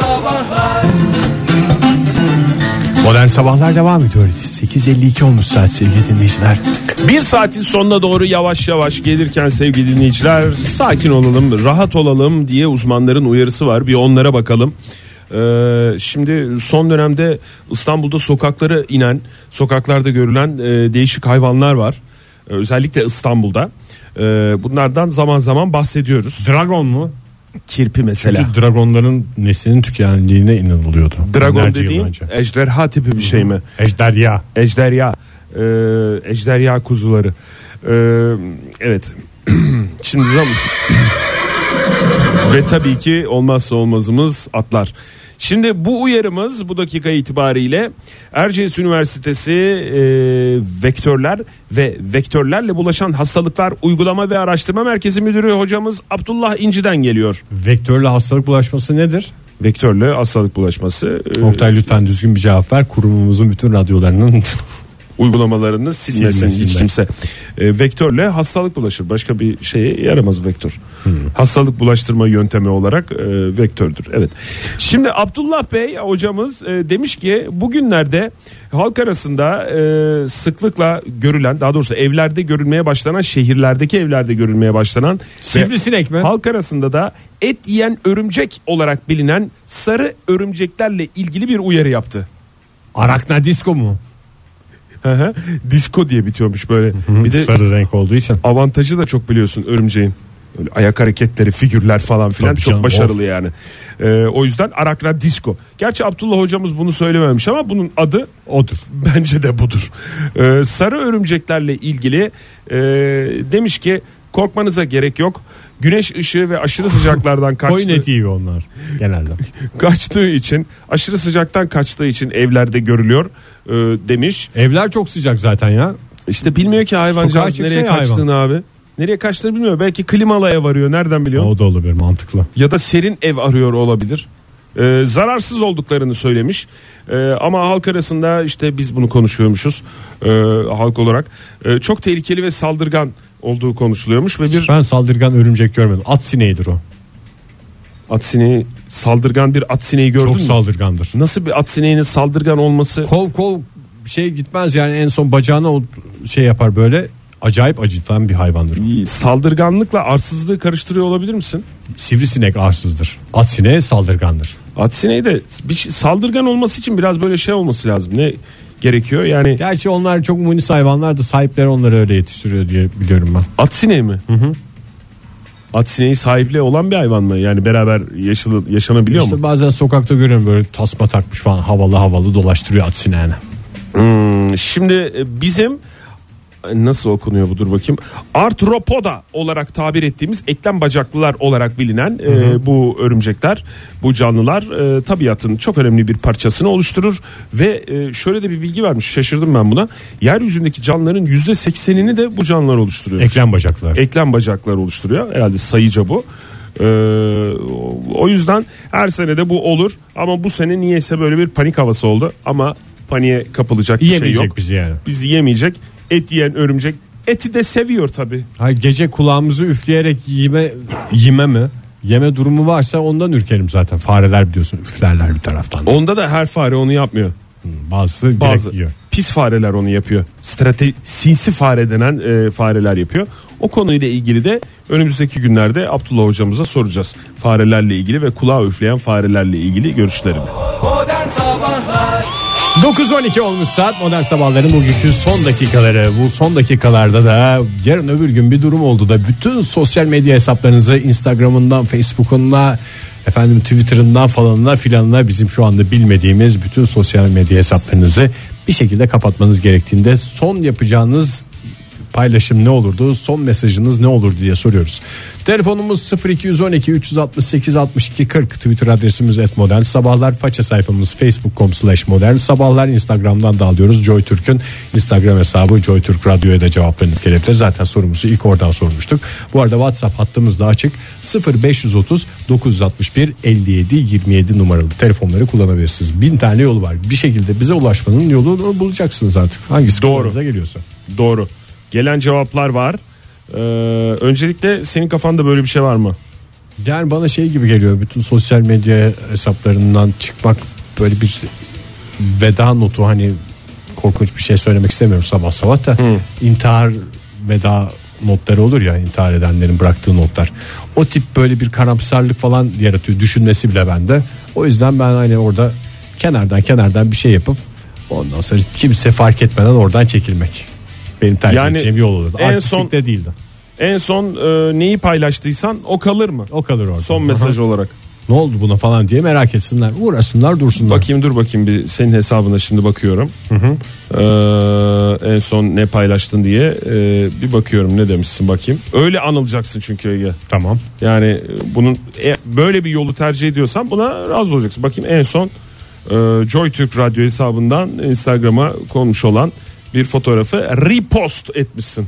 Sabahlar Modern Sabahlar devam ediyor. 8.52 olmuş saat sevgili dinleyiciler. Bir saatin sonuna doğru yavaş yavaş gelirken sevgili dinleyiciler sakin olalım, rahat olalım diye uzmanların uyarısı var. Bir onlara bakalım. Ee, şimdi son dönemde İstanbul'da sokaklara inen, sokaklarda görülen e, değişik hayvanlar var. Ee, özellikle İstanbul'da. Ee, bunlardan zaman zaman bahsediyoruz. Dragon mu? Kirpi mesela. Çünkü dragonların neslinin tükendiğine inanılıyordu. Dragon Binlerce dediğin ejderha tipi bir şey mi? Ejderha. Ejderha. Ee, ejderha kuzuları. Ee, evet. Şimdi zaman... Ve tabii ki olmazsa olmazımız atlar. Şimdi bu uyarımız bu dakika itibariyle Erciyes Üniversitesi e, Vektörler ve Vektörlerle Bulaşan Hastalıklar Uygulama ve Araştırma Merkezi Müdürü hocamız Abdullah İnci'den geliyor. Vektörle hastalık bulaşması nedir? Vektörle hastalık bulaşması e, Oktay lütfen düzgün bir cevap ver. Kurumumuzun bütün radyolarının uygulamalarını silmesin hiç kimse. E, vektörle hastalık bulaşır. Başka bir şeye yaramaz vektör. Hastalık bulaştırma yöntemi olarak e, vektördür. Evet. Şimdi Abdullah Bey hocamız e, demiş ki bugünlerde halk arasında e, sıklıkla görülen daha doğrusu evlerde görülmeye başlanan şehirlerdeki evlerde görülmeye başlanan Sivrisinek mi? halk arasında da et yiyen örümcek olarak bilinen sarı örümceklerle ilgili bir uyarı yaptı. Araknadisko mu? Disco diye bitiyormuş böyle. Bir de Sarı renk olduğu için. avantajı da çok biliyorsun örümceğin. Öyle ayak hareketleri, figürler falan filan Tabii çok canım, başarılı yani. Ee, o yüzden Arakra Disco. Gerçi Abdullah hocamız bunu söylememiş ama bunun adı Odur. bence de budur. Ee, sarı örümceklerle ilgili e, demiş ki korkmanıza gerek yok. Güneş ışığı ve aşırı sıcaklardan Koyun kaçtığı, eti yiyor onlar genelde. kaçtığı için aşırı sıcaktan kaçtığı için evlerde görülüyor e, demiş. Evler çok sıcak zaten ya. İşte bilmiyor ki hayvancağız nereye hayvan. kaçtığını abi. Nereye kaçtığını bilmiyor. Belki klimalı ev arıyor. Nereden biliyor? O da olabilir mantıklı. Ya da serin ev arıyor olabilir. Ee, zararsız olduklarını söylemiş. Ee, ama halk arasında işte biz bunu konuşuyormuşuz ee, halk olarak. Ee, çok tehlikeli ve saldırgan olduğu konuşuluyormuş ve bir Ben saldırgan örümcek görmedim. At sineğidir o. at sineği saldırgan bir at sineği gördün Çok mü? saldırgandır. Nasıl bir at sineğinin saldırgan olması? Kol kol şey gitmez yani en son bacağına o şey yapar böyle acayip acıtan bir hayvandır. Saldırganlıkla arsızlığı karıştırıyor olabilir misin? Sivrisinek arsızdır. At sineği saldırgandır. At sineği de bir şey- saldırgan olması için biraz böyle şey olması lazım. Ne gerekiyor? Yani Gerçi onlar çok munis hayvanlar da sahipleri onları öyle yetiştiriyor diye biliyorum ben. At sineği mi? At sineği sahiple olan bir hayvan mı? Yani beraber yaşalı, yaşanabiliyor İşte mu? bazen sokakta görüyorum böyle tasma takmış falan havalı havalı dolaştırıyor at sineğini. Hmm, şimdi e, bizim nasıl okunuyor budur bakayım. Arthropoda olarak tabir ettiğimiz eklem bacaklılar olarak bilinen e, bu örümcekler, bu canlılar e, tabiatın çok önemli bir parçasını oluşturur ve e, şöyle de bir bilgi vermiş. Şaşırdım ben buna. Yeryüzündeki canlıların yüzde seksenini de bu canlılar oluşturuyor. Eklem bacaklar. eklem bacaklar oluşturuyor. Herhalde sayıca bu. Ee, o yüzden her sene de bu olur ama bu sene niyeyse böyle bir panik havası oldu ama paniğe kapılacak bir şey yok. bizi yani. Bizi yemeyecek. Et yiyen örümcek eti de seviyor tabi. Hayır, gece kulağımızı üfleyerek yeme yeme mi? Yeme durumu varsa ondan ürkerim zaten. Fareler biliyorsun üflerler bir taraftan. Onda da her fare onu yapmıyor. Bazısı Bazı yiyor. pis fareler onu yapıyor. Strate sinsi fare denen e, fareler yapıyor. O konuyla ilgili de önümüzdeki günlerde Abdullah hocamıza soracağız. Farelerle ilgili ve kulağa üfleyen farelerle ilgili görüşlerini. Modern Sabahlar 9-12 olmuş saat modern sabahların bugünkü son dakikaları. Bu son dakikalarda da yarın öbür gün bir durum oldu da bütün sosyal medya hesaplarınızı Instagram'ından, Facebook'undan, efendim Twitter'ından falanına filanına bizim şu anda bilmediğimiz bütün sosyal medya hesaplarınızı bir şekilde kapatmanız gerektiğinde son yapacağınız paylaşım ne olurdu? Son mesajınız ne olurdu diye soruyoruz. Telefonumuz 0212 368 62 40 Twitter adresimiz et modern. Sabahlar faça sayfamız facebook.com slash modern. Sabahlar Instagram'dan da alıyoruz. Joy Türk'ün Instagram hesabı Joy Türk Radyo'ya da cevaplarınız gelebilir zaten sorumuzu ilk oradan sormuştuk. Bu arada WhatsApp hattımız da açık. 0530 961 57 27 numaralı telefonları kullanabilirsiniz. Bin tane yolu var. Bir şekilde bize ulaşmanın yolunu bulacaksınız artık. Hangisi Doğru. geliyorsa. Doğru. Gelen cevaplar var. Ee, öncelikle senin kafanda böyle bir şey var mı? Yani bana şey gibi geliyor bütün sosyal medya hesaplarından çıkmak böyle bir veda notu hani korkunç bir şey söylemek istemiyorum sabah sabah da intihar veda notları olur ya intihar edenlerin bıraktığı notlar. O tip böyle bir karamsarlık falan yaratıyor düşünmesi bile bende. O yüzden ben hani orada kenardan kenardan bir şey yapıp ondan sonra kimse fark etmeden oradan çekilmek. Benim tercih Yani edeceğim yol olurdu. en son- de değildi. En son e, neyi paylaştıysan o kalır mı? O kalır orada. Son Aha. mesaj olarak. Ne oldu buna falan diye merak etsinler. Uğraşsınlar dursunlar. Bakayım dur bakayım bir senin hesabına şimdi bakıyorum. Ee, en son ne paylaştın diye e, bir bakıyorum ne demişsin bakayım. Öyle anılacaksın çünkü Ege. Tamam. Yani e, bunun e, böyle bir yolu tercih ediyorsan buna razı olacaksın. Bakayım en son e, Joy Türk Radyo hesabından Instagram'a konmuş olan bir fotoğrafı repost etmişsin.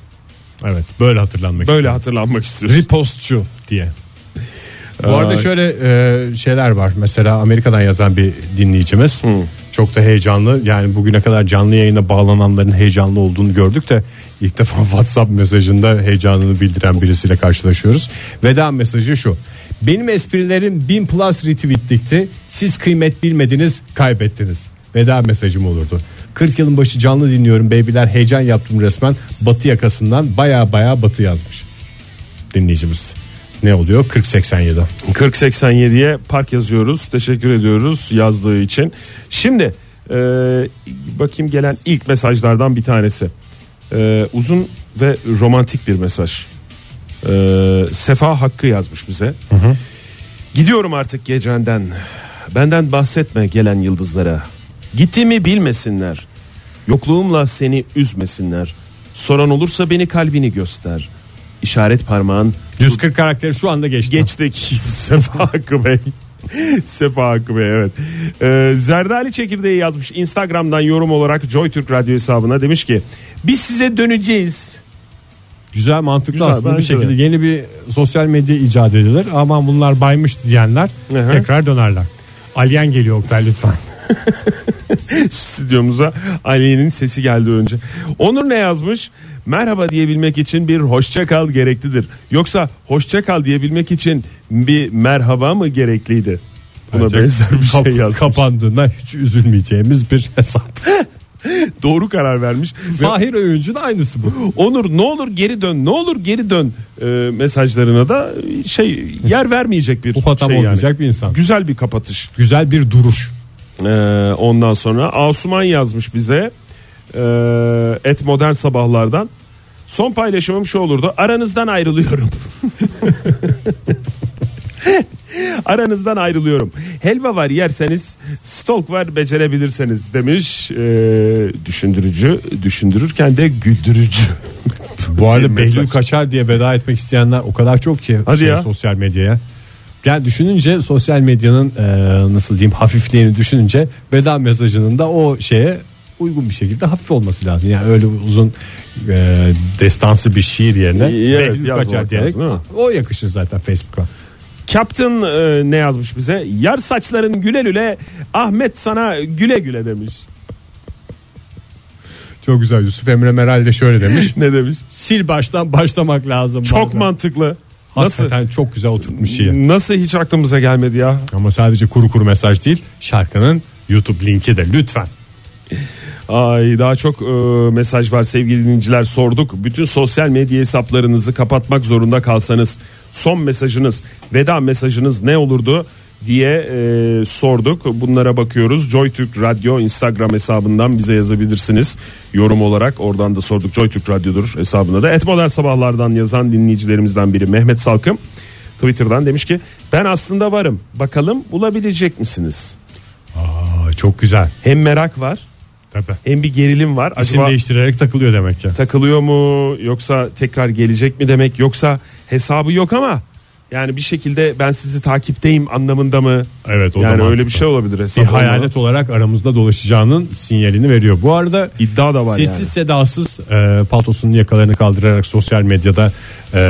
Evet böyle hatırlanmak Böyle hatırlanmak istiyorsun. Ripostçu diye. Bu arada şöyle e, şeyler var. Mesela Amerika'dan yazan bir dinleyicimiz. Çok da heyecanlı. Yani bugüne kadar canlı yayına bağlananların heyecanlı olduğunu gördük de ilk defa WhatsApp mesajında heyecanını bildiren birisiyle karşılaşıyoruz. Veda mesajı şu. Benim esprilerim 1000 plus retweetlikti. Siz kıymet bilmediniz, kaybettiniz. Veda mesajım olurdu. 40 yılın başı canlı dinliyorum beybiler heyecan yaptım resmen. Batı yakasından baya baya batı yazmış dinleyicimiz. Ne oluyor? 4087. 4087'ye park yazıyoruz. Teşekkür ediyoruz yazdığı için. Şimdi e, bakayım gelen ilk mesajlardan bir tanesi. E, uzun ve romantik bir mesaj. E, Sefa Hakkı yazmış bize. Gidiyorum artık gecenden. Benden bahsetme gelen yıldızlara. Gittiğimi bilmesinler. Yokluğumla seni üzmesinler. Soran olursa beni kalbini göster. İşaret parmağın 140 karakteri şu anda geçti. Geçtik Sefa Hakkı Bey. Sefa Hakkı Bey evet. Ee, Zerdali Çekirdeği yazmış Instagram'dan yorum olarak Joy Türk Radyo hesabına demiş ki biz size döneceğiz. Güzel mantıklı Güzel, aslında bir şekilde de. yeni bir sosyal medya icat edilir. Ama bunlar baymış diyenler Hı hı. tekrar dönerler. Alien geliyor Oktay lütfen. Stüdyomuza Ali'nin sesi geldi önce. Onur ne yazmış? Merhaba diyebilmek için bir hoşça kal gereklidir. Yoksa hoşça kal diyebilmek için bir merhaba mı gerekliydi? Buna Bence benzer bir şey kap- yazmış. Kapandığından hiç üzülmeyeceğimiz bir hesap. Doğru karar vermiş. Ve Fahir Öğüncü de aynısı bu. Onur ne olur geri dön ne olur geri dön e, mesajlarına da şey yer vermeyecek bir Ufatam şey olmayacak yani. bir insan. Güzel bir kapatış. Güzel bir duruş. Ee, ondan sonra Asuman yazmış bize e, et modern sabahlardan. Son paylaşımım şu olurdu. Aranızdan ayrılıyorum. Aranızdan ayrılıyorum. Helva var yerseniz, stalk var becerebilirseniz demiş. Ee, düşündürücü, düşündürürken de güldürücü. Bu arada. Behlül Kaçar diye veda etmek isteyenler o kadar çok ki Hadi şey, ya. sosyal medyaya. Yani düşününce sosyal medyanın e, nasıl diyeyim hafifliğini düşününce veda mesajının da o şeye uygun bir şekilde hafif olması lazım. Yani öyle uzun e, destansı bir şiir yerine Evet, Behlül Kaçar diyerek lazım, o yakışır zaten Facebook'a. Captain e, ne yazmış bize? Yar saçların güle güle Ahmet sana güle güle demiş. Çok güzel Yusuf Emre Meral de şöyle demiş. Ne demiş? Sil baştan başlamak lazım. Çok bazen. mantıklı. Nasıl Hakikaten çok güzel oturtmuş şiir. nasıl hiç aklımıza gelmedi ya? Ama sadece kuru kuru mesaj değil şarkının YouTube linki de lütfen. Ay daha çok e, mesaj var sevgili dinleyiciler sorduk. Bütün sosyal medya hesaplarınızı kapatmak zorunda kalsanız son mesajınız, veda mesajınız ne olurdu diye e, sorduk. Bunlara bakıyoruz. JoyTürk Radyo Instagram hesabından bize yazabilirsiniz. Yorum olarak oradan da sorduk. JoyTürk Radyo'dur hesabına da. Et Modern Sabahlardan yazan dinleyicilerimizden biri Mehmet Salkım. Twitter'dan demiş ki ben aslında varım. Bakalım bulabilecek misiniz? Aa, çok güzel. Hem merak var Tabii. hem bir gerilim var. İsim Acaba değiştirerek takılıyor demek ki. takılıyor mu yoksa tekrar gelecek mi demek yoksa hesabı yok ama yani bir şekilde ben sizi takipteyim anlamında mı? Evet o da yani öyle mantıklı. bir şey olabilir. Bir hayalet olarak aramızda dolaşacağının sinyalini veriyor. Bu arada iddia da var sessiz yani. sedasız e, paltosunun yakalarını kaldırarak sosyal medyada e,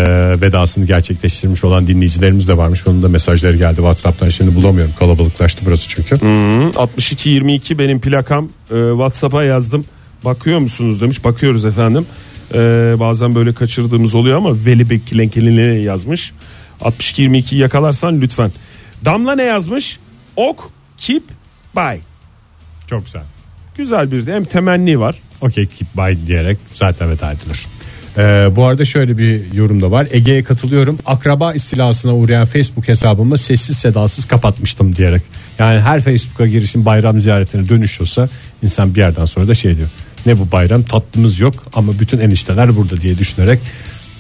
vedasını gerçekleştirmiş olan dinleyicilerimiz de varmış. Onun da mesajları geldi WhatsApp'tan. Şimdi bulamıyorum. Kalabalıklaştı burası çünkü. Hı, 62 22 benim plakam Ee, WhatsApp'a yazdım. Bakıyor musunuz demiş. Bakıyoruz efendim. Ee, bazen böyle kaçırdığımız oluyor ama Veli Bekkilenkelini yazmış. 62-22 yakalarsan lütfen. Damla ne yazmış? Ok, keep, buy. Çok güzel. Güzel bir de hem temenni var. Okey keep by diyerek zaten veda edilir. Ee, bu arada şöyle bir yorum da var. Ege'ye katılıyorum. Akraba istilasına uğrayan Facebook hesabımı sessiz sedasız kapatmıştım diyerek. Yani her Facebook'a girişim bayram ziyaretine dönüşüyorsa insan bir yerden sonra da şey diyor. Ne bu bayram tatlımız yok ama bütün enişteler burada diye düşünerek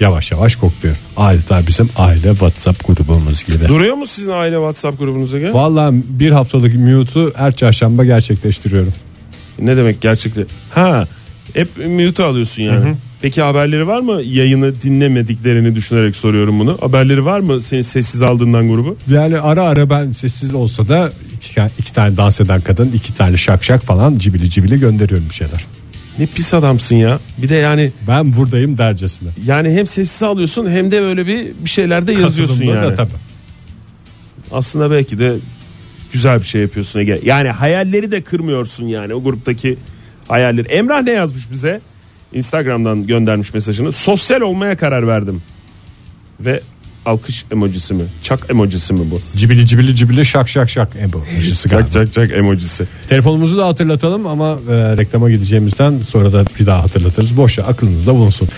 yavaş yavaş kokluyor. Adeta bizim aile WhatsApp grubumuz gibi. Duruyor mu sizin aile WhatsApp grubunuza göre? Vallahi bir haftalık mute'u her çarşamba gerçekleştiriyorum. Ne demek gerçekten? Ha, hep mute alıyorsun yani. Peki haberleri var mı? Yayını dinlemediklerini düşünerek soruyorum bunu. Haberleri var mı senin sessiz aldığından grubu? Yani ara ara ben sessiz olsa da iki, iki tane dans eden kadın, iki tane şak şak falan cibili cibili gönderiyorum bir şeyler. Ne pis adamsın ya. Bir de yani Ben buradayım dercesine. yani hem sessiz alıyorsun hem de öyle bir bir şeylerde yazıyorsun Katılımda yani. Da, tabii. Aslında belki de güzel bir şey yapıyorsun Ege. Yani hayalleri de kırmıyorsun yani o gruptaki hayalleri. Emrah ne yazmış bize? Instagram'dan göndermiş mesajını. Sosyal olmaya karar verdim. Ve alkış emojisi mi? Çak emojisi mi bu? Cibili cibili cibili şak şak şak. E bu aşısı Çak galiba. çak çak emojisi. Telefonumuzu da hatırlatalım ama e, reklama gideceğimizden sonra da bir daha hatırlatırız. Boşa aklınızda bulunsun.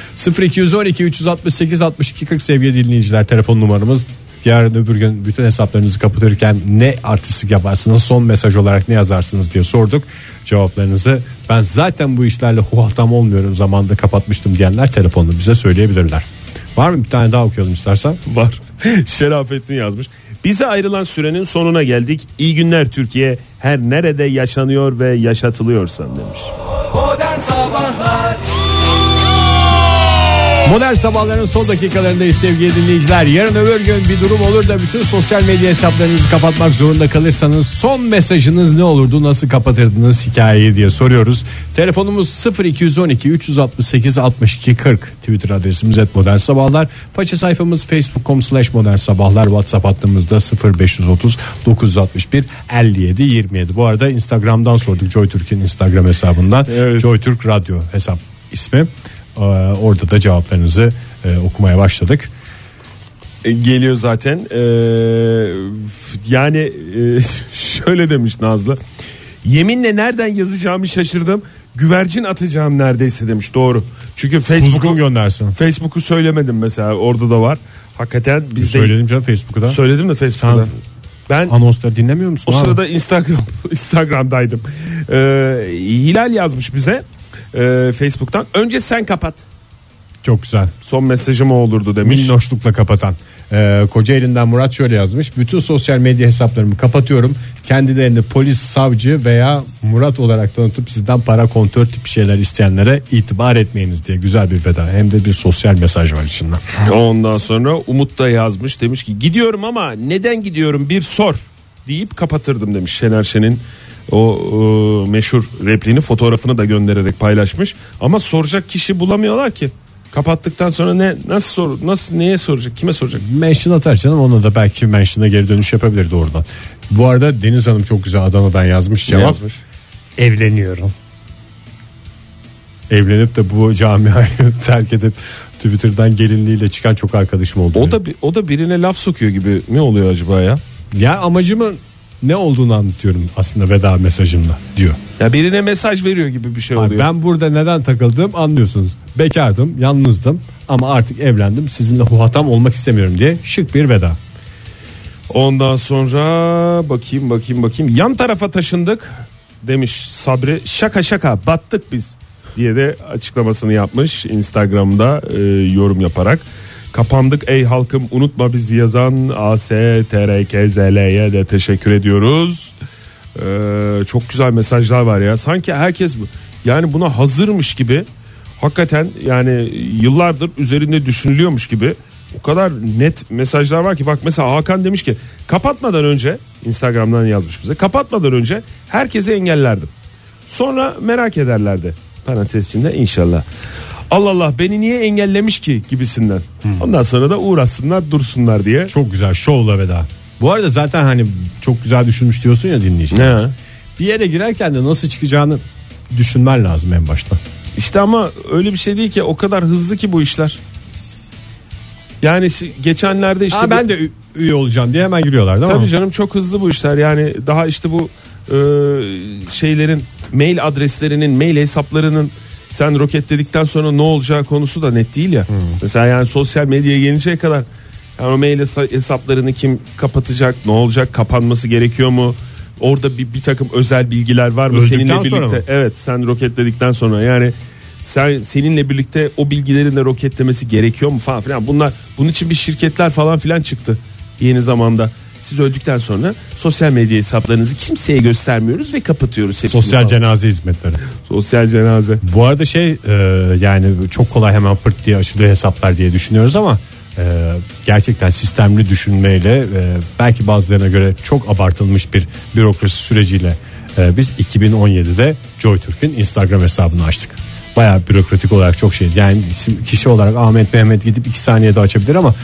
0212 368 62 40 sevgili dinleyiciler telefon numaramız. Yarın öbür gün bütün hesaplarınızı kapatırken ne artistlik yaparsınız son mesaj olarak ne yazarsınız diye sorduk. Cevaplarınızı ben zaten bu işlerle huhatam olmuyorum zamanda kapatmıştım diyenler telefonla bize söyleyebilirler. Var mı bir tane daha okuyalım istersen? Var. Şerafettin yazmış. Bize ayrılan sürenin sonuna geldik. İyi günler Türkiye. Her nerede yaşanıyor ve yaşatılıyorsan demiş. Modern Sabahlar Modern sabahların son dakikalarındayız sevgili dinleyiciler. Yarın öbür gün bir durum olur da bütün sosyal medya hesaplarınızı kapatmak zorunda kalırsanız son mesajınız ne olurdu? Nasıl kapatırdınız hikayeyi diye soruyoruz. Telefonumuz 0212 368 62 40. Twitter adresimiz et modern sabahlar. Faça sayfamız facebook.com slash modern sabahlar. WhatsApp hattımızda 0530 961 57 27. Bu arada Instagram'dan sorduk Joy Türk'ün Instagram hesabından. Evet. Joy Türk Radyo hesap ismi. Ee, orada da cevaplarınızı e, okumaya başladık. E, Geliyor zaten. Ee, yani e, şöyle demiş Nazlı. Yeminle nereden yazacağımı şaşırdım. Güvercin atacağım neredeyse demiş. Doğru. Çünkü Facebook'u göndersin. Facebook'u söylemedim mesela. Orada da var. Hakikaten biz de Söyledim canım Facebook'ta. söyledim de Facebook'ta. Ben Anonsları dinlemiyor musun? O abi? sırada Instagram Instagram'daydım. Ee, Hilal yazmış bize e, Facebook'tan. Önce sen kapat. Çok güzel. Son mesajım o olurdu demiş. Minnoşlukla kapatan. Ee, Kocaeli'nden Murat şöyle yazmış. Bütün sosyal medya hesaplarımı kapatıyorum. Kendilerini polis, savcı veya Murat olarak tanıtıp sizden para kontör tip şeyler isteyenlere itibar etmeyiniz diye güzel bir veda. Hem de bir sosyal mesaj var içinde. Ondan sonra Umut da yazmış demiş ki gidiyorum ama neden gidiyorum bir sor deyip kapatırdım demiş Şener Şen'in o e, meşhur repliğini fotoğrafını da göndererek paylaşmış ama soracak kişi bulamıyorlar ki kapattıktan sonra ne nasıl sor nasıl neye soracak kime soracak Mention atar canım ona da belki mention'a geri dönüş yapabilir doğrudan. Bu arada Deniz Hanım çok güzel Adana'dan yazmış Ne cevap. yazmış Evleniyorum. Evlenip de bu camiayı terk edip Twitter'dan gelinliğiyle çıkan çok arkadaşım oldu. o da o da birine laf sokuyor gibi ne oluyor acaba ya Ya amacımın ne olduğunu anlatıyorum aslında veda mesajımda diyor. Ya birine mesaj veriyor gibi bir şey oluyor. ben burada neden takıldım anlıyorsunuz. Bekardım, yalnızdım ama artık evlendim. Sizinle huhatam olmak istemiyorum diye şık bir veda. Ondan sonra bakayım bakayım bakayım. Yan tarafa taşındık demiş Sabri. Şaka şaka battık biz diye de açıklamasını yapmış Instagram'da e, yorum yaparak. Kapandık ey halkım unutma bizi yazan ASTRKZL'ye de teşekkür ediyoruz. Ee, çok güzel mesajlar var ya. Sanki herkes yani buna hazırmış gibi hakikaten yani yıllardır üzerinde düşünülüyormuş gibi o kadar net mesajlar var ki bak mesela Hakan demiş ki kapatmadan önce Instagram'dan yazmış bize kapatmadan önce herkese engellerdim. Sonra merak ederlerdi. Parantez içinde inşallah. Allah Allah beni niye engellemiş ki gibisinden. Ondan sonra da uğraşsınlar dursunlar diye. Çok güzel şovla veda. Bu arada zaten hani çok güzel düşünmüş diyorsun ya dinleyici. Ne? Bir yere girerken de nasıl çıkacağını düşünmen lazım en başta. İşte ama öyle bir şey değil ki o kadar hızlı ki bu işler. Yani geçenlerde işte Aa, bu- ben de üye olacağım diye hemen giriyorlar değil mi? Tabii canım çok hızlı bu işler. Yani daha işte bu e, şeylerin mail adreslerinin, mail hesaplarının sen roketledikten sonra ne olacağı konusu da net değil ya. Mesela yani sosyal medyaya gelinceye kadar yani o mail hesa- hesaplarını kim kapatacak, ne olacak, kapanması gerekiyor mu? Orada bir, bir takım özel bilgiler var mı Öldükten seninle birlikte? mı? Evet, sen roketledikten sonra yani sen seninle birlikte o bilgilerin de roketlemesi gerekiyor mu falan filan. Bunlar bunun için bir şirketler falan filan çıktı yeni zamanda. Siz öldükten sonra sosyal medya hesaplarınızı kimseye göstermiyoruz ve kapatıyoruz hepsini. Sosyal falan. cenaze hizmetleri. sosyal cenaze. Bu arada şey e, yani çok kolay hemen pırt diye açılıyor hesaplar diye düşünüyoruz ama e, gerçekten sistemli düşünmeyle e, belki bazılarına göre çok abartılmış bir bürokrasi süreciyle e, biz 2017'de JoyTürk'ün Instagram hesabını açtık. Bayağı bürokratik olarak çok şey. Yani kişi olarak Ahmet Mehmet gidip 2 saniyede açabilir ama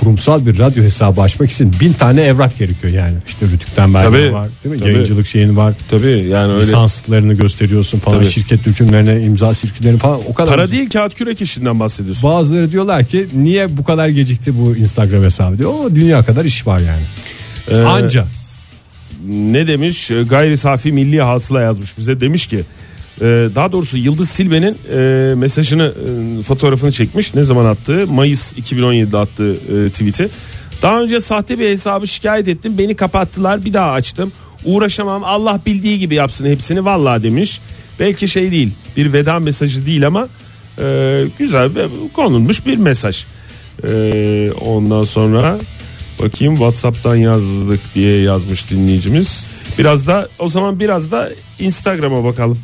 kurumsal bir radyo hesabı açmak için bin tane evrak gerekiyor yani. İşte Rütük'ten belge var değil mi? tabii. Yayıncılık şeyin var. Tabii yani öyle. Lisanslarını gösteriyorsun falan Tabii. şirket dökümlerine imza sirküleri falan o kadar Para uzun. değil kağıt kürek işinden bahsediyorsun. Bazıları diyorlar ki niye bu kadar gecikti bu Instagram hesabı diyor ama dünya kadar iş var yani. Ee, Anca ne demiş? Gayri safi milli hasıla yazmış bize. Demiş ki daha doğrusu Yıldız Tilbe'nin e, mesajını e, fotoğrafını çekmiş. Ne zaman attığı? Mayıs 2017'de attığı e, tweet'i. Daha önce sahte bir hesabı şikayet ettim. Beni kapattılar. Bir daha açtım. Uğraşamam. Allah bildiği gibi yapsın hepsini. Vallahi demiş. Belki şey değil. Bir veda mesajı değil ama güzel konulmuş bir mesaj. Ondan sonra bakayım WhatsApp'tan yazdık diye yazmış dinleyicimiz. Biraz da o zaman biraz da Instagram'a bakalım.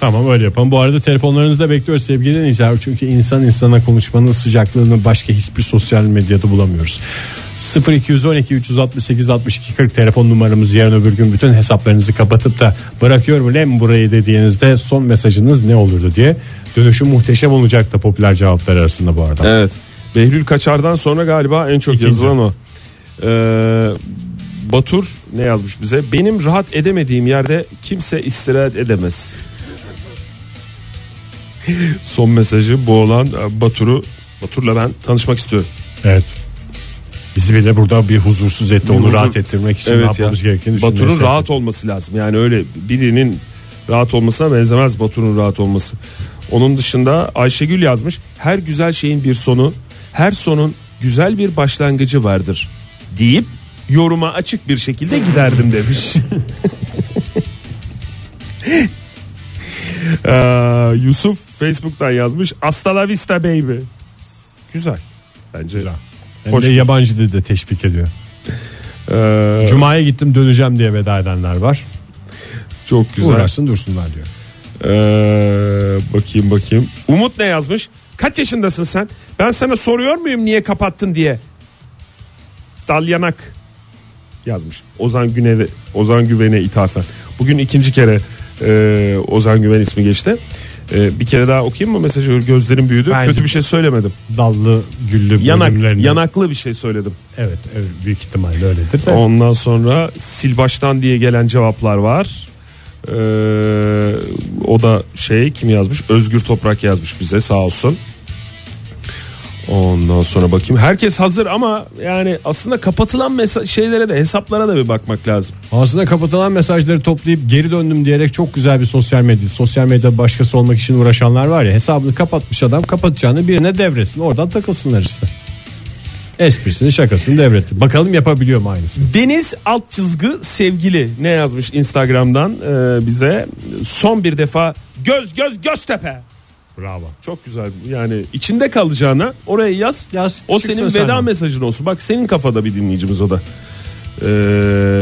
Tamam öyle yapalım. Bu arada telefonlarınızı da bekliyoruz sevgili dinleyiciler. Çünkü insan insana konuşmanın sıcaklığını başka hiçbir sosyal medyada bulamıyoruz. 0212 368 62 40 telefon numaramız yarın öbür gün bütün hesaplarınızı kapatıp da bırakıyorum lan burayı dediğinizde son mesajınız ne olurdu diye dönüşü muhteşem olacak da popüler cevaplar arasında bu arada. Evet. Behlül Kaçar'dan sonra galiba en çok İkinci. yazılan o. Ee, Batur ne yazmış bize? Benim rahat edemediğim yerde kimse istirahat edemez. Son mesajı bu olan e, Batur'u Batur'la ben tanışmak istiyorum. Evet. Bizi bile burada bir huzursuz etti. Bir Onu huzur- rahat ettirmek için ne Evet ya. yapmamız gerektiğini düşünmeye Batur'un rahat olması lazım. Yani öyle birinin rahat olmasına benzemez Batur'un rahat olması. Onun dışında Ayşegül yazmış. Her güzel şeyin bir sonu, her sonun güzel bir başlangıcı vardır deyip yoruma açık bir şekilde giderdim demiş. Ee, Yusuf Facebook'tan yazmış. Hasta la vista baby. Güzel. Bence. Güzel. Hem Hoş. de yabancı dili de teşvik ediyor. Ee, Cuma'ya gittim döneceğim diye veda edenler var. çok güzel. Uğraşsın dursunlar diyor. Ee, bakayım bakayım. Umut ne yazmış? Kaç yaşındasın sen? Ben sana soruyor muyum niye kapattın diye. Dalyanak yazmış. Ozan Güne Ozan Güven'e ithafen. Bugün ikinci kere e, Ozan Güven ismi geçti. E, bir kere daha okuyayım mı mesajı? Gözlerim büyüdü. Bence- Kötü bir şey söylemedim. Dallı güllü Yanak, bölümlerini- yanaklı bir şey söyledim. Evet, evet büyük ihtimalle öyledir de. Ondan sonra sil baştan diye gelen cevaplar var. Ee, o da şey kim yazmış? Özgür Toprak yazmış bize sağ olsun. Ondan sonra bakayım. Herkes hazır ama yani aslında kapatılan mesa- şeylere de hesaplara da bir bakmak lazım. Aslında kapatılan mesajları toplayıp geri döndüm diyerek çok güzel bir sosyal medya. Sosyal medya başkası olmak için uğraşanlar var ya hesabını kapatmış adam kapatacağını birine devretsin. Oradan takılsınlar işte. Esprisini şakasını devretti. Bakalım yapabiliyor mu aynısını? Deniz alt çizgi sevgili ne yazmış Instagram'dan e, bize son bir defa göz göz Göztepe. Bravo. Çok güzel. Yani içinde kalacağına oraya yaz. Yaz, o senin senden. veda mesajın olsun. Bak senin kafada bir dinleyicimiz o da. Ee,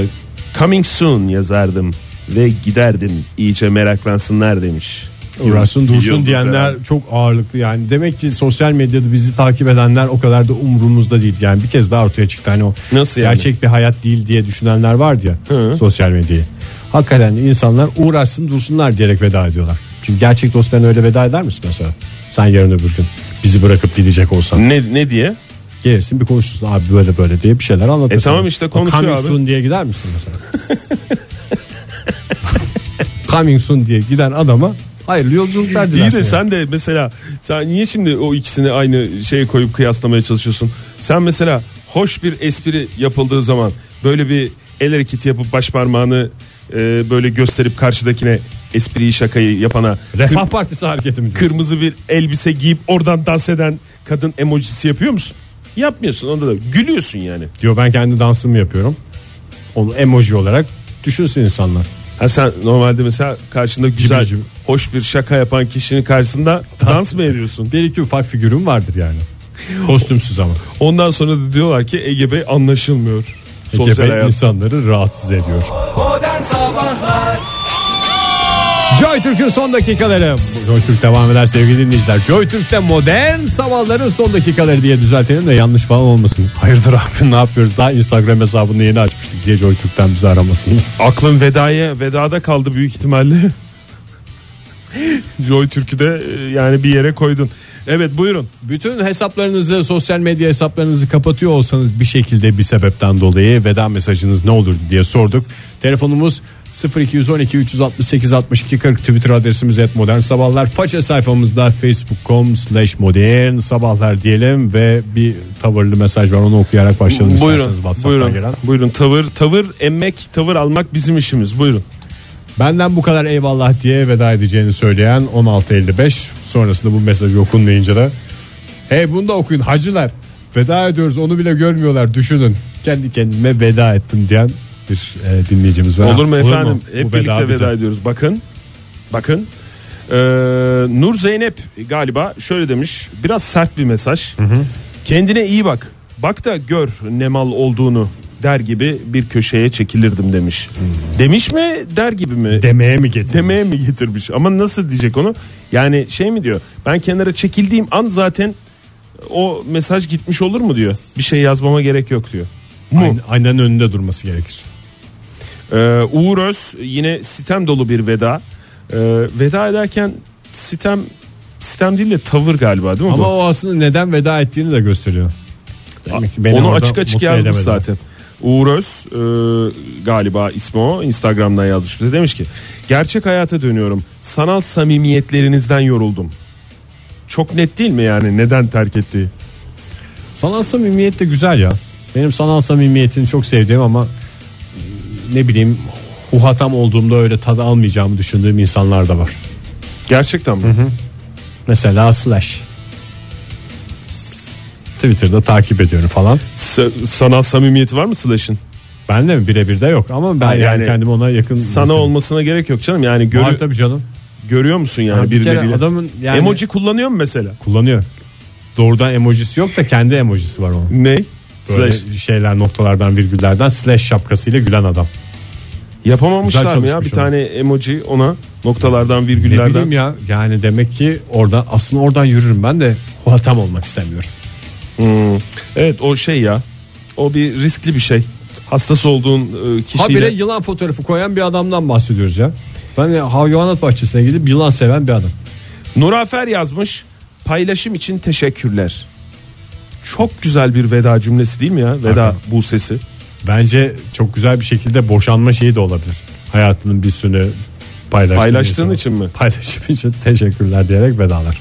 coming soon yazardım ve giderdim. İyice meraklansınlar demiş. Uğraşsın dursun diyenler yani. çok ağırlıklı yani. Demek ki sosyal medyada bizi takip edenler o kadar da umurumuzda değil. Yani bir kez daha ortaya çıktı hani o Nasıl yani? gerçek bir hayat değil diye düşünenler vardı ya Hı. sosyal medyayı. Hakikaten insanlar uğraşsın dursunlar diyerek veda ediyorlar. Çünkü gerçek dostlarına öyle veda eder misin mesela? Sen yarın öbür gün bizi bırakıp gidecek olsan. Ne, ne diye? Gelirsin bir konuşursun abi böyle böyle diye bir şeyler anlatırsın. E tamam işte konuşuyor Coming abi. soon diye gider misin mesela? Coming soon diye giden adama Hayırlı yolculuklar İyi dilersin. de sen de mesela sen niye şimdi o ikisini aynı şeye koyup kıyaslamaya çalışıyorsun? Sen mesela hoş bir espri yapıldığı zaman böyle bir el hareketi yapıp baş parmağını e, böyle gösterip karşıdakine espriyi şakayı yapana Refah kır- Partisi hareketi mi? kırmızı bir elbise giyip oradan dans eden kadın emojisi yapıyor musun? Yapmıyorsun onda da gülüyorsun yani. Diyor ben kendi dansımı yapıyorum. Onu emoji olarak düşünsün insanlar. Ha sen normalde mesela karşında güzel cibi. hoş bir şaka yapan kişinin karşısında dans mı ediyorsun? Bir iki ufak figürüm vardır yani. Kostümsüz ama. Ondan sonra da diyorlar ki Ege Bey anlaşılmıyor. Sosyal Sosyal hayat. insanları rahatsız ediyor. Modern Sabahlar Joy Türk'ün son dakikaları. Joy Türk devam eder sevgili dinleyiciler. Joy Türk'te modern sabahların son dakikaları diye düzeltelim de yanlış falan olmasın. Hayırdır abi ne yapıyoruz? Daha Instagram hesabını yeni açmıştık diye Joy Türk'ten bizi aramasın. Aklın vedaya vedada kaldı büyük ihtimalle. Joy Türk'ü e, yani bir yere koydun. Evet buyurun. Bütün hesaplarınızı, sosyal medya hesaplarınızı kapatıyor olsanız bir şekilde bir sebepten dolayı veda mesajınız ne olur diye sorduk. Telefonumuz 0212 368 62 40 Twitter adresimiz et modern sabahlar. Faça sayfamızda facebook.com slash modern sabahlar diyelim ve bir tavırlı mesaj var onu okuyarak başlayalım. buyurun. WhatsApp'tan Buyurun. gelen. Buyurun. Tavır tavır emmek, tavır almak bizim işimiz. Buyurun. Benden bu kadar eyvallah diye veda edeceğini söyleyen 1655 sonrasında bu mesajı okunmayınca da hey bunu da okuyun hacılar veda ediyoruz onu bile görmüyorlar düşünün kendi kendime veda ettim diyen bir e, dinleyicimiz var. Olur mu efendim? Bu Hep birlikte bizim. veda ediyoruz. Bakın. Bakın. Ee, Nur Zeynep galiba şöyle demiş. Biraz sert bir mesaj. Kendine iyi bak. Bak da gör ne mal olduğunu der gibi bir köşeye çekilirdim demiş. Demiş mi der gibi mi? Demeye mi getirmiş? demeye mi getirmiş? Ama nasıl diyecek onu? Yani şey mi diyor? Ben kenara çekildiğim an zaten o mesaj gitmiş olur mu diyor. Bir şey yazmama gerek yok diyor. Mu? Aynen- Aynen önünde durması gerekir. Ee, Uğur Öz yine sitem dolu bir veda. Ee, veda ederken sitem sitem değil de tavır galiba değil mi Ama bu? o aslında neden veda ettiğini de gösteriyor. Demek ki beni Onu orada açık açık mutlu yazmış edemedi. zaten. Uğur Öz e, galiba ismi o Instagram'dan yazmış bize demiş ki gerçek hayata dönüyorum sanal samimiyetlerinizden yoruldum. Çok net değil mi yani neden terk ettiği? Sanal samimiyet de güzel ya. Benim sanal samimiyetini çok sevdiğim ama ne bileyim uhatam olduğumda öyle tadı almayacağımı düşündüğüm insanlar da var. Gerçekten mi? Mesela Slash. Twitter'da takip ediyorum falan. Sa- sanal samimiyeti var mı Slash'ın? Ben de mi birebir de yok ama ben yani, yani kendimi ona yakın Sana hissediyorum. olmasına gerek yok canım yani görü- Var tabii canım. görüyor musun yani Yani bir kere birileriyle? adamın yani Emoji kullanıyor mu mesela? kullanıyor. Doğrudan emojisi yok da kendi emojisi var onun. Ne? Böyle Slash. şeyler noktalardan virgüllerden slash şapkasıyla gülen adam. Yapamamışlar mı ya bir çalışmış tane emoji ona noktalardan Ne virgüllerden? bileyim ya yani demek ki oradan aslında oradan yürürüm ben de uhatam olmak istemiyorum. Hmm. Evet o şey ya. O bir riskli bir şey. Hastası olduğun e, kişiyle. Habire yılan fotoğrafı koyan bir adamdan bahsediyoruz ya. Ben de hayvanat bahçesine gidip yılan seven bir adam. Nurafer yazmış. Paylaşım için teşekkürler. Çok güzel bir veda cümlesi değil mi ya? Veda Hakikaten. bu sesi. Bence çok güzel bir şekilde boşanma şeyi de olabilir. Hayatının bir sünü paylaştığın, Paylaştığın için mi? Paylaşım için teşekkürler diyerek vedalar.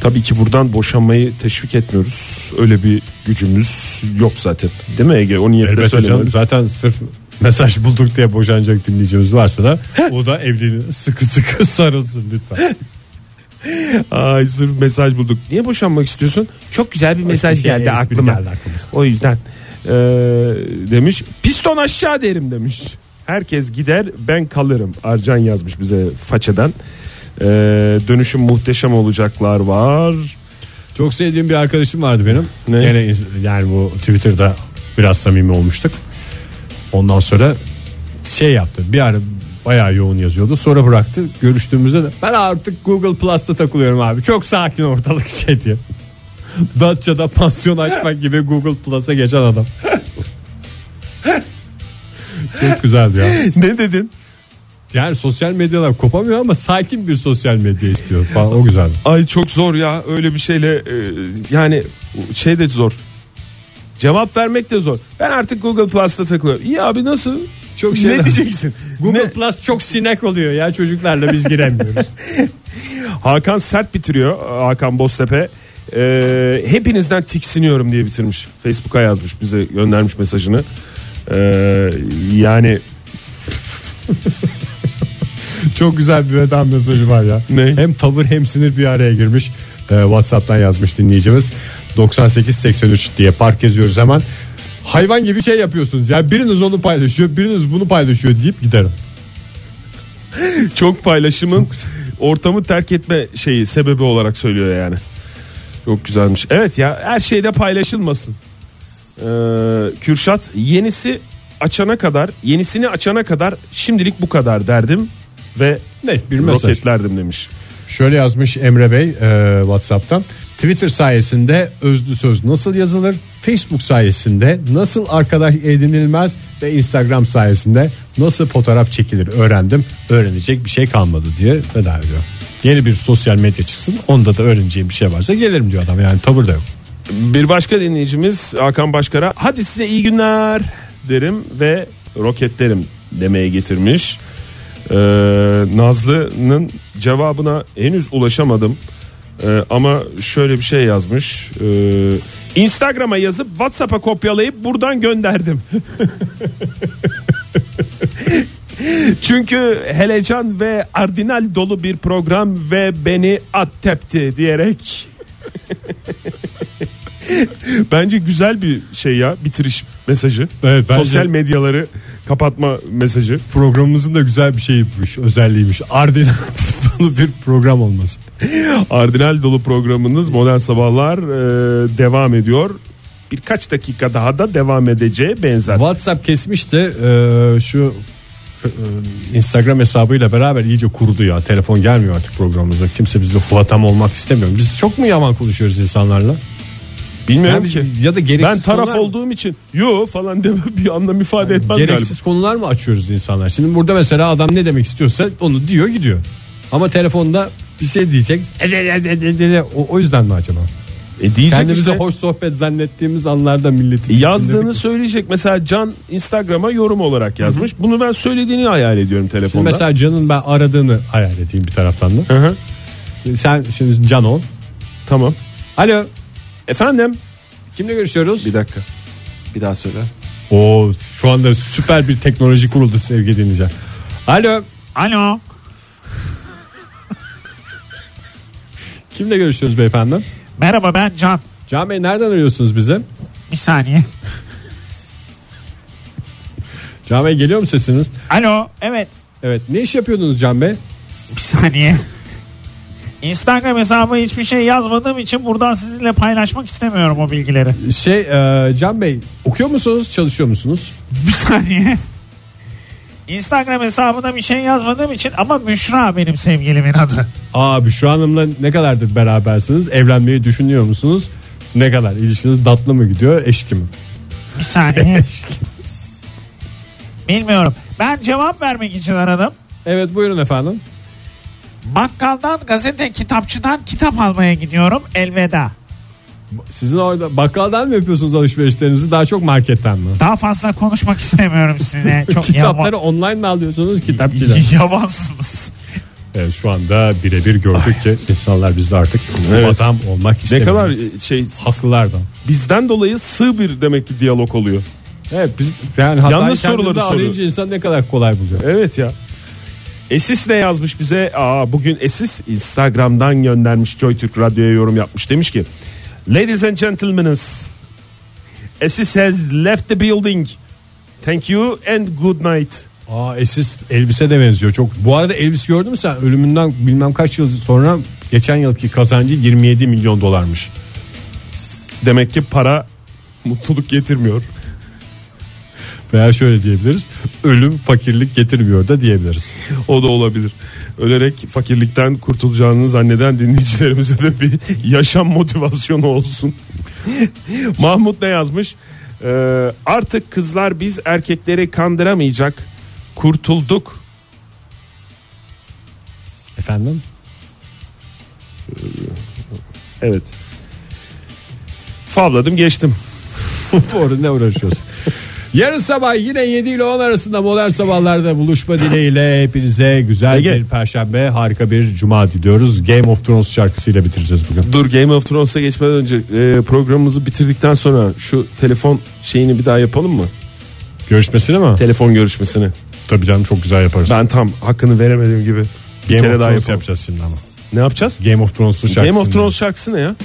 Tabii ki buradan boşanmayı teşvik etmiyoruz. Öyle bir gücümüz yok zaten. Değil mi Ege? O niyetle söylemiyorum. zaten sırf mesaj bulduk diye boşanacak dinleyicimiz varsa da o da evliliğine sıkı sıkı sarılsın lütfen. Ay sırf mesaj bulduk. Niye boşanmak istiyorsun? Çok güzel bir mesaj Şey, geldi aklıma. geldi aklımıza. O yüzden Ee, demiş piston aşağı derim demiş. Herkes gider ben kalırım. Arcan yazmış bize façeden. Ee, dönüşüm muhteşem olacaklar var. Çok sevdiğim bir arkadaşım vardı benim. Ne? Gene yani bu Twitter'da biraz samimi olmuştuk. Ondan sonra şey yaptı. Bir ara bayağı yoğun yazıyordu. Sonra bıraktı. Görüştüğümüzde de ben artık Google Plus'ta takılıyorum abi. Çok sakin ortalık şey diye. Datça'da pansiyon açmak gibi Google Plus'a geçen adam. Çok güzeldi ya. ne dedin? Yani sosyal medyalar kopamıyor ama sakin bir sosyal medya istiyor falan. O güzeldi. Ay çok zor ya öyle bir şeyle e, yani şey de zor. Cevap vermek de zor. Ben artık Google Plus'ta takılıyorum. İyi abi nasıl? Çok şey ne diyeceksin? Google Ne? Plus çok sinek oluyor ya çocuklarla biz giremiyoruz. Hakan sert bitiriyor. Hakan Boztepe. Ee, hepinizden tiksiniyorum diye bitirmiş. Facebook'a yazmış bize göndermiş mesajını. Ee, yani çok güzel bir veda mesajı var ya. Ne? Hem tavır hem sinir bir araya girmiş. Ee, WhatsApp'tan yazmış dinleyicimiz. 9883 diye park yazıyoruz hemen. Hayvan gibi şey yapıyorsunuz. Ya biriniz onu paylaşıyor, biriniz bunu paylaşıyor deyip giderim. çok paylaşımın ortamı terk etme şeyi sebebi olarak söylüyor yani. Çok güzelmiş. Evet ya her şeyde paylaşılmasın. Ee, Kürşat yenisi açana kadar yenisini açana kadar şimdilik bu kadar derdim ve Net bir mesaj. roketlerdim demiş. Şöyle yazmış Emre Bey e, WhatsApp'tan. Twitter sayesinde özlü söz nasıl yazılır? Facebook sayesinde nasıl arkadaş edinilmez ve Instagram sayesinde nasıl fotoğraf çekilir öğrendim. Öğrenecek bir şey kalmadı diye veda ediyor. Yeni bir sosyal medya çıksın. Onda da öğreneceğim bir şey varsa gelirim diyor adam. Yani tavır da yok. Bir başka dinleyicimiz Hakan Başkar'a hadi size iyi günler derim ve roketlerim demeye getirmiş. Ee, Nazlı'nın cevabına henüz ulaşamadım. Ee, ama şöyle bir şey yazmış. Ee, Instagram'a yazıp WhatsApp'a kopyalayıp buradan gönderdim. Çünkü helecan ve ardinal dolu bir program ve beni at tepti diyerek Bence güzel bir şey ya bitiriş mesajı. Evet, bence- Sosyal medyaları kapatma mesajı. Programımızın da güzel bir şeymiş, özelliğiymiş. Ardından dolu bir program olması. Ardinal dolu programınız Modern Sabahlar e, devam ediyor. Birkaç dakika daha da devam edeceği benzer. WhatsApp kesmiş de e, şu e, Instagram hesabıyla beraber iyice kurudu ya. Telefon gelmiyor artık programımıza. Kimse bizle huatam olmak istemiyor. Biz çok mu yaman konuşuyoruz insanlarla? Bilmiyorum Yani ki. ya da gereksiz Ben taraf konular olduğum için yo falan deme bir anlam ifade etmez Gereksiz galiba. konular mı açıyoruz insanlar? Şimdi burada mesela adam ne demek istiyorsa onu diyor gidiyor. Ama telefonda bir şey diyecek. O, o yüzden mi acaba? E diyecek Kendimizi işte. hoş sohbet zannettiğimiz anlarda milletin Yazdığını söyleyecek. Mesela Can Instagram'a yorum olarak yazmış. Bunu ben söylediğini hayal ediyorum Şimdi telefonda. mesela Can'ın ben aradığını hayal edeyim bir taraftan da. Hı hı. Sen şimdi Can ol. Tamam. Alo. Efendim? Kimle görüşüyoruz? Bir dakika. Bir daha söyle. Oo, şu anda süper bir teknoloji kuruldu sevgili dinleyiciler. Alo. Alo. Kimle görüşüyoruz beyefendi? Merhaba ben Can. Can Bey nereden arıyorsunuz bize? Bir saniye. Can Bey geliyor mu sesiniz? Alo. Evet. Evet. Ne iş yapıyordunuz Can Bey? Bir saniye. Instagram hesabı hiçbir şey yazmadığım için buradan sizinle paylaşmak istemiyorum o bilgileri. Şey e, Can Bey okuyor musunuz çalışıyor musunuz? Bir saniye. Instagram hesabına bir şey yazmadığım için ama Müşra benim sevgilimin adı. Abi şu hanımla ne kadardır berabersiniz? Evlenmeyi düşünüyor musunuz? Ne kadar? İlişkiniz tatlı mı gidiyor? Eşki mi? Bir saniye. Bilmiyorum. Ben cevap vermek için aradım. Evet buyurun efendim. Bakkaldan, gazete, kitapçıdan kitap almaya gidiyorum. Elveda. Sizin orada bakkaldan mı yapıyorsunuz alışverişlerinizi daha çok marketten mi? Daha fazla konuşmak istemiyorum sizinle. Çok Kitapları online mi alıyorsunuz kitapçıdan? yavan, yavansınız. Evet, şu anda birebir gördük ki insanlar bizde artık Evet. adam olmak Ne istemiyor. kadar e, şey haklılar da. bizden dolayı sığ bir demek ki diyalog oluyor. Evet biz yani Yalnız soruları soruyor. arayınca insan ne kadar kolay buluyor. Evet ya. Esis ne yazmış bize? Aa, bugün Esis Instagram'dan göndermiş Joy Türk Radyo'ya yorum yapmış. Demiş ki Ladies and gentlemen Esis has left the building. Thank you and good night. Aa Esis Elvis'e de benziyor çok. Bu arada Elvis gördün mü sen ölümünden bilmem kaç yıl sonra geçen yılki kazancı 27 milyon dolarmış. Demek ki para mutluluk getirmiyor. Veya şöyle diyebiliriz. Ölüm fakirlik getirmiyor da diyebiliriz. O da olabilir. Ölerek fakirlikten kurtulacağını zanneden dinleyicilerimize de bir yaşam motivasyonu olsun. Mahmut ne yazmış? Ee, artık kızlar biz erkekleri kandıramayacak. Kurtulduk. Efendim? Evet. Favladım geçtim. Bu arada ne uğraşıyorsun? Yarın sabah yine 7 ile 10 arasında modern sabahlarda buluşma dileğiyle hepinize güzel Ege. bir perşembe harika bir cuma diliyoruz. Game of Thrones şarkısıyla bitireceğiz bugün. Dur Game of Thrones'a geçmeden önce e, programımızı bitirdikten sonra şu telefon şeyini bir daha yapalım mı? Görüşmesine mi? Telefon görüşmesini. Tabii canım çok güzel yaparız. Ben tam hakkını veremediğim gibi. Bir Game kere of daha Thrones yapalım. yapacağız şimdi ama. Ne yapacağız? Game of Thrones'un şarkısını. Game of Thrones şarkısı ne ya?